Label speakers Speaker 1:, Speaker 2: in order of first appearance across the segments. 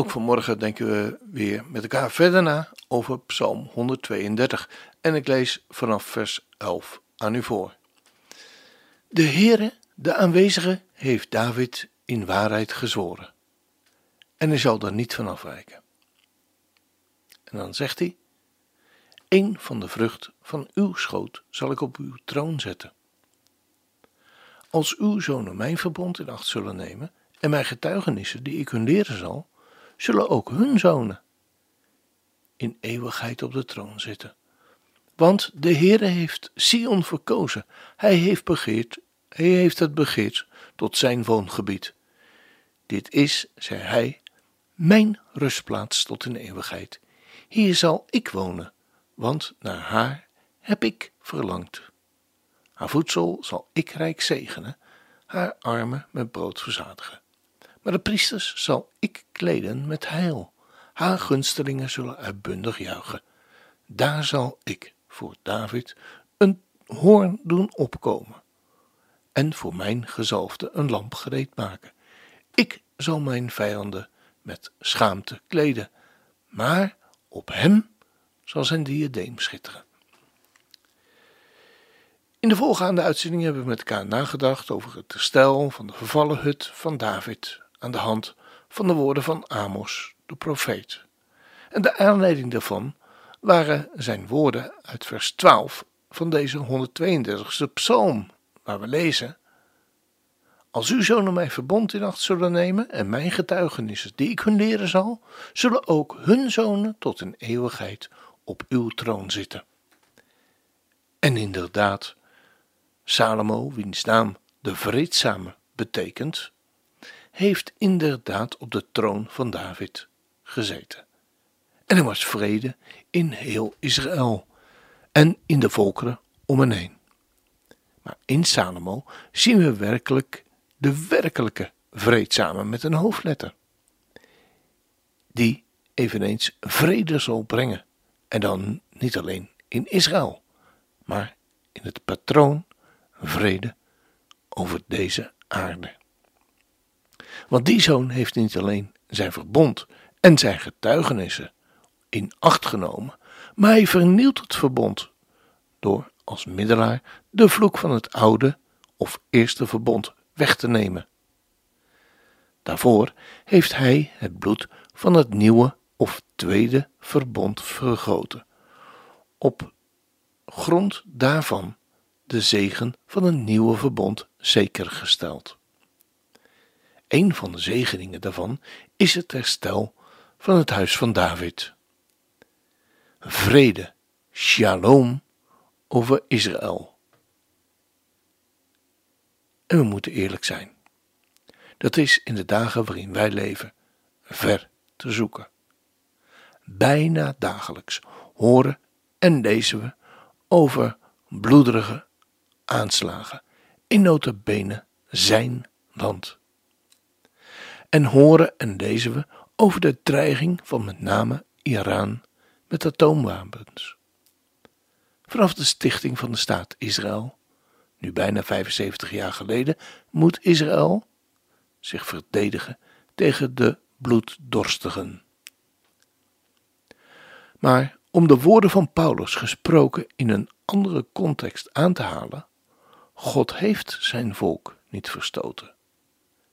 Speaker 1: Ook vanmorgen denken we weer met elkaar verder na over Psalm 132 en ik lees vanaf vers 11 aan u voor. De Heere, de aanwezige, heeft David in waarheid gezworen en hij zal er niet van afwijken. En dan zegt hij, een van de vrucht van uw schoot zal ik op uw troon zetten. Als uw zonen mijn verbond in acht zullen nemen en mijn getuigenissen die ik hun leren zal, zullen ook hun zonen in eeuwigheid op de troon zitten. Want de Heere heeft Sion verkozen. Hij heeft begeerd, hij heeft het begeerd tot zijn woongebied. Dit is, zei hij, mijn rustplaats tot in eeuwigheid. Hier zal ik wonen, want naar haar heb ik verlangd. Haar voedsel zal ik rijk zegenen, haar armen met brood verzadigen. Maar de priesters zal ik kleden met heil. Haar gunstelingen zullen uitbundig juichen. Daar zal ik voor David een hoorn doen opkomen. En voor mijn gezalfde een lamp gereed maken. Ik zal mijn vijanden met schaamte kleden, maar op hem zal zijn diadeem schitteren. In de volgaande uitzending hebben we met elkaar nagedacht over het herstel van de vervallen hut van David aan de hand van de woorden van Amos, de profeet. En de aanleiding daarvan waren zijn woorden uit vers 12 van deze 132e psalm, waar we lezen: Als uw zonen mijn verbond in acht zullen nemen en mijn getuigenissen die ik hun leren zal, zullen ook hun zonen tot in eeuwigheid op uw troon zitten. En inderdaad, Salomo, wiens naam de vreedzame betekent, heeft inderdaad op de troon van David gezeten. En er was vrede in heel Israël en in de volkeren om hen heen. Maar in Salomo zien we werkelijk de werkelijke vreedzame met een hoofdletter, die eveneens vrede zal brengen. En dan niet alleen in Israël, maar in het patroon vrede over deze aarde. Want die zoon heeft niet alleen zijn verbond en zijn getuigenissen in acht genomen, maar hij vernielt het verbond door als middelaar de vloek van het oude of eerste verbond weg te nemen. Daarvoor heeft hij het bloed van het nieuwe of tweede verbond vergoten. Op grond daarvan de zegen van een nieuwe verbond zeker gesteld. Een van de zegeningen daarvan is het herstel van het huis van David. Vrede, shalom, over Israël. En we moeten eerlijk zijn. Dat is in de dagen waarin wij leven ver te zoeken. Bijna dagelijks horen en lezen we over bloederige aanslagen in notabene zijn land en horen en lezen we over de dreiging van met name Iran met atoomwapens. Vanaf de stichting van de staat Israël, nu bijna 75 jaar geleden, moet Israël zich verdedigen tegen de bloeddorstigen. Maar om de woorden van Paulus gesproken in een andere context aan te halen, God heeft zijn volk niet verstoten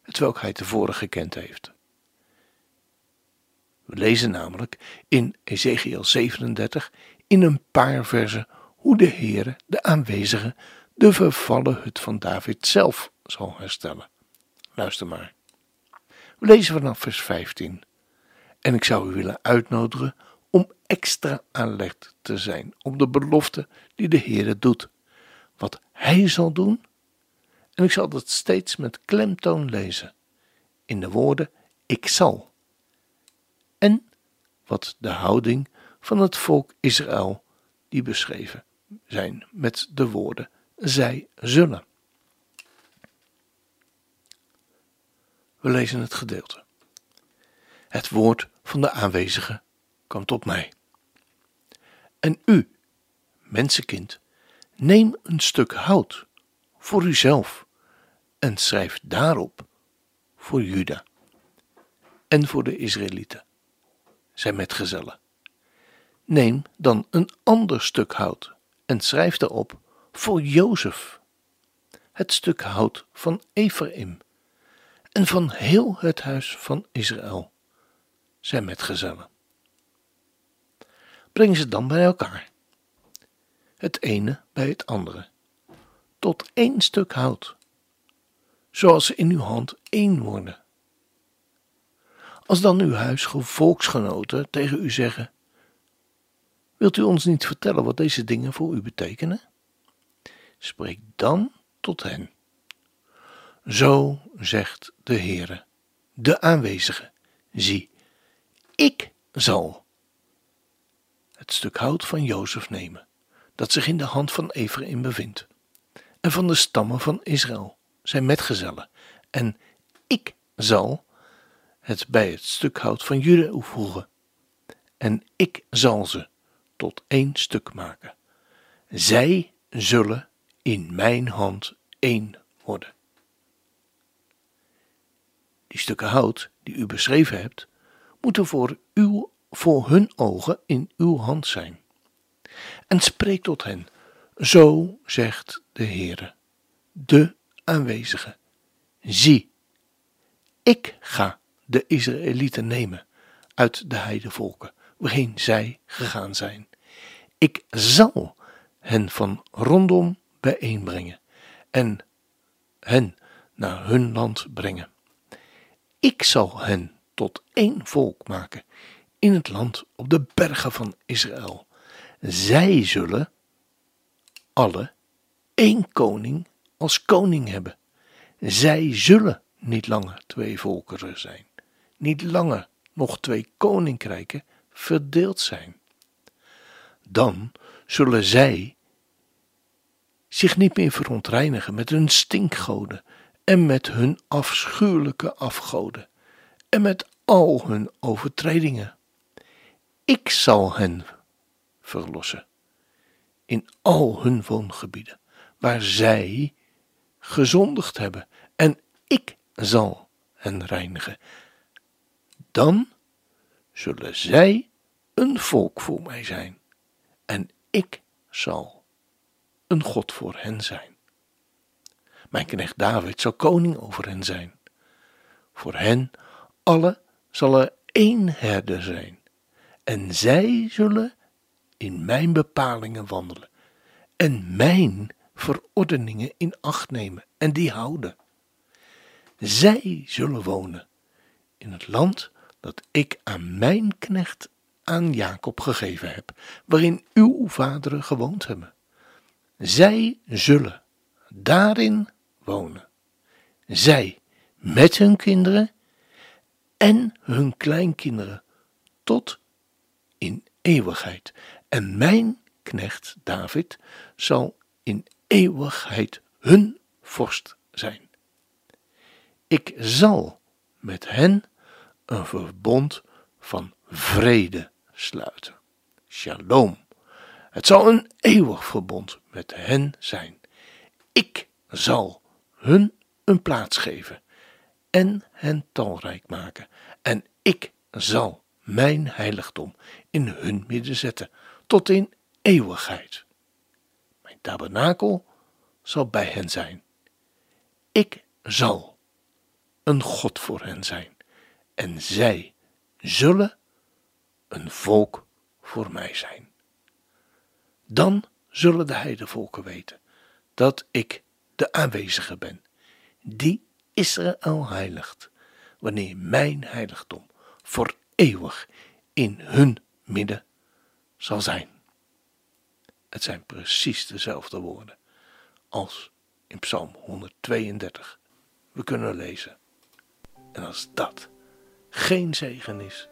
Speaker 1: hetwelk hij tevoren gekend heeft. We lezen namelijk in Ezekiel 37 in een paar versen hoe de Heere, de aanwezige, de vervallen hut van David zelf zal herstellen. Luister maar. We lezen vanaf vers 15. En ik zou u willen uitnodigen om extra alert te zijn op de belofte die de Heere doet. Wat Hij zal doen en ik zal dat steeds met klemtoon lezen, in de woorden ik zal. En wat de houding van het volk Israël die beschreven zijn met de woorden zij zullen. We lezen het gedeelte. Het woord van de aanwezige kwam tot mij. En u, mensenkind, neem een stuk hout voor uzelf en schrijf daarop voor Juda en voor de Israëlieten, zijn metgezellen. Neem dan een ander stuk hout en schrijf daarop voor Jozef, het stuk hout van Ephraim en van heel het huis van Israël, zijn metgezellen. Breng ze dan bij elkaar, het ene bij het andere, tot één stuk hout, zoals ze in uw hand één worden. Als dan uw huisvolksgenoten tegen u zeggen: Wilt u ons niet vertellen wat deze dingen voor u betekenen? Spreek dan tot hen. Zo zegt de Heere, de aanwezige: Zie, ik zal het stuk hout van Jozef nemen, dat zich in de hand van Ephraim bevindt, en van de stammen van Israël, zijn metgezellen, en ik zal het bij het stuk hout van Juda voegen, en ik zal ze tot één stuk maken. Zij zullen in mijn hand één worden. Die stukken hout die u beschreven hebt, moeten voor, uw, voor hun ogen in uw hand zijn. En spreek tot hen, zo zegt de Heere, de aanwezige. Zie, ik ga de Israëlieten nemen uit de heidevolken waarheen zij gegaan zijn. Ik zal hen van rondom bijeenbrengen en hen naar hun land brengen. Ik zal hen tot één volk maken in het land op de bergen van Israël. Zij zullen alle één koning als koning hebben. Zij zullen niet langer twee volkeren zijn, niet langer nog twee koninkrijken verdeeld zijn. Dan zullen zij zich niet meer verontreinigen met hun stinkgoden en met hun afschuwelijke afgoden en met al hun overtredingen. Ik zal hen verlossen in al hun woongebieden waar zij gezondigd hebben en ik zal hen reinigen. Dan zullen zij een volk voor mij zijn en ik zal een God voor hen zijn. Mijn knecht David zal koning over hen zijn. Voor hen alle zal er één herder zijn, en zij zullen in mijn bepalingen wandelen en mijn verordeningen in acht nemen en die houden. Zij zullen wonen in het land dat ik aan mijn knecht aan Jacob gegeven heb, waarin uw vaderen gewoond hebben. Zij zullen daarin wonen. Zij met hun kinderen en hun kleinkinderen tot in eeuwigheid. En mijn knecht David zal in eeuwigheid hun vorst zijn. Ik zal met hen een verbond van vrede sluiten. Shalom. Het zal een eeuwig verbond met hen zijn. Ik zal hun een plaats geven en hen talrijk maken. En ik zal mijn heiligdom in hun midden zetten tot in eeuwigheid. Tabernakel zal bij hen zijn. Ik zal een God voor hen zijn en zij zullen een volk voor mij zijn. Dan zullen de heidevolken weten dat ik de aanwezige ben, die Israël heiligt, wanneer mijn heiligdom voor eeuwig in hun midden zal zijn. Het zijn precies dezelfde woorden als in Psalm 132 we kunnen lezen. En als dat geen zegen is,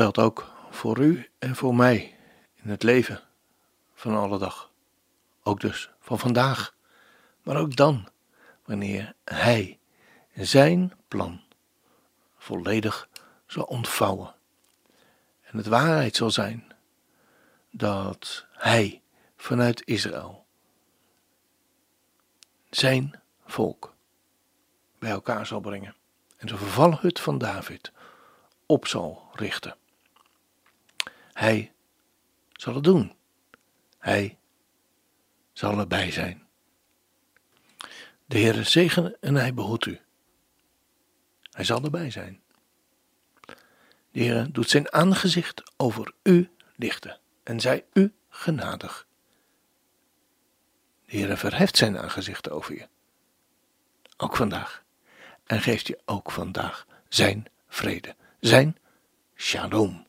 Speaker 1: geldt ook voor u en voor mij in het leven van alle dag. Ook dus van vandaag, maar ook dan, wanneer Hij zijn plan volledig zal ontvouwen. En het waarheid zal zijn dat Hij vanuit Israël zijn volk bij elkaar zal brengen en de vervallen hut van David op zal richten. Hij zal het doen. Hij zal erbij zijn. De Heere zegen en hij behoedt u. Hij zal erbij zijn. De Heere doet zijn aangezicht over u lichten en zij u genadig. De Heere verheft zijn aangezicht over je. Ook vandaag. En geeft je ook vandaag zijn vrede, zijn shalom.